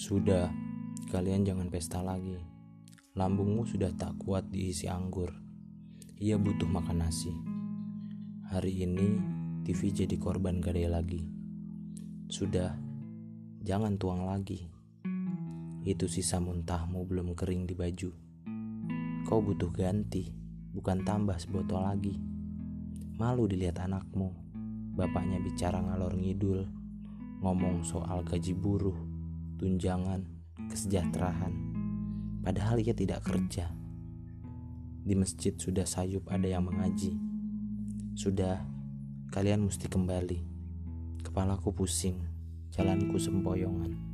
Sudah, kalian jangan pesta lagi. Lambungmu sudah tak kuat diisi anggur. Ia butuh makan nasi. Hari ini TV jadi korban gadai lagi. Sudah, jangan tuang lagi. Itu sisa muntahmu belum kering di baju. Kau butuh ganti, bukan tambah sebotol lagi. Malu dilihat anakmu, bapaknya bicara ngalor ngidul, ngomong soal gaji buruh, tunjangan, kesejahteraan. Padahal ia tidak kerja. Di masjid sudah sayup ada yang mengaji. Sudah, kalian mesti kembali. Kepalaku pusing, jalanku sempoyongan.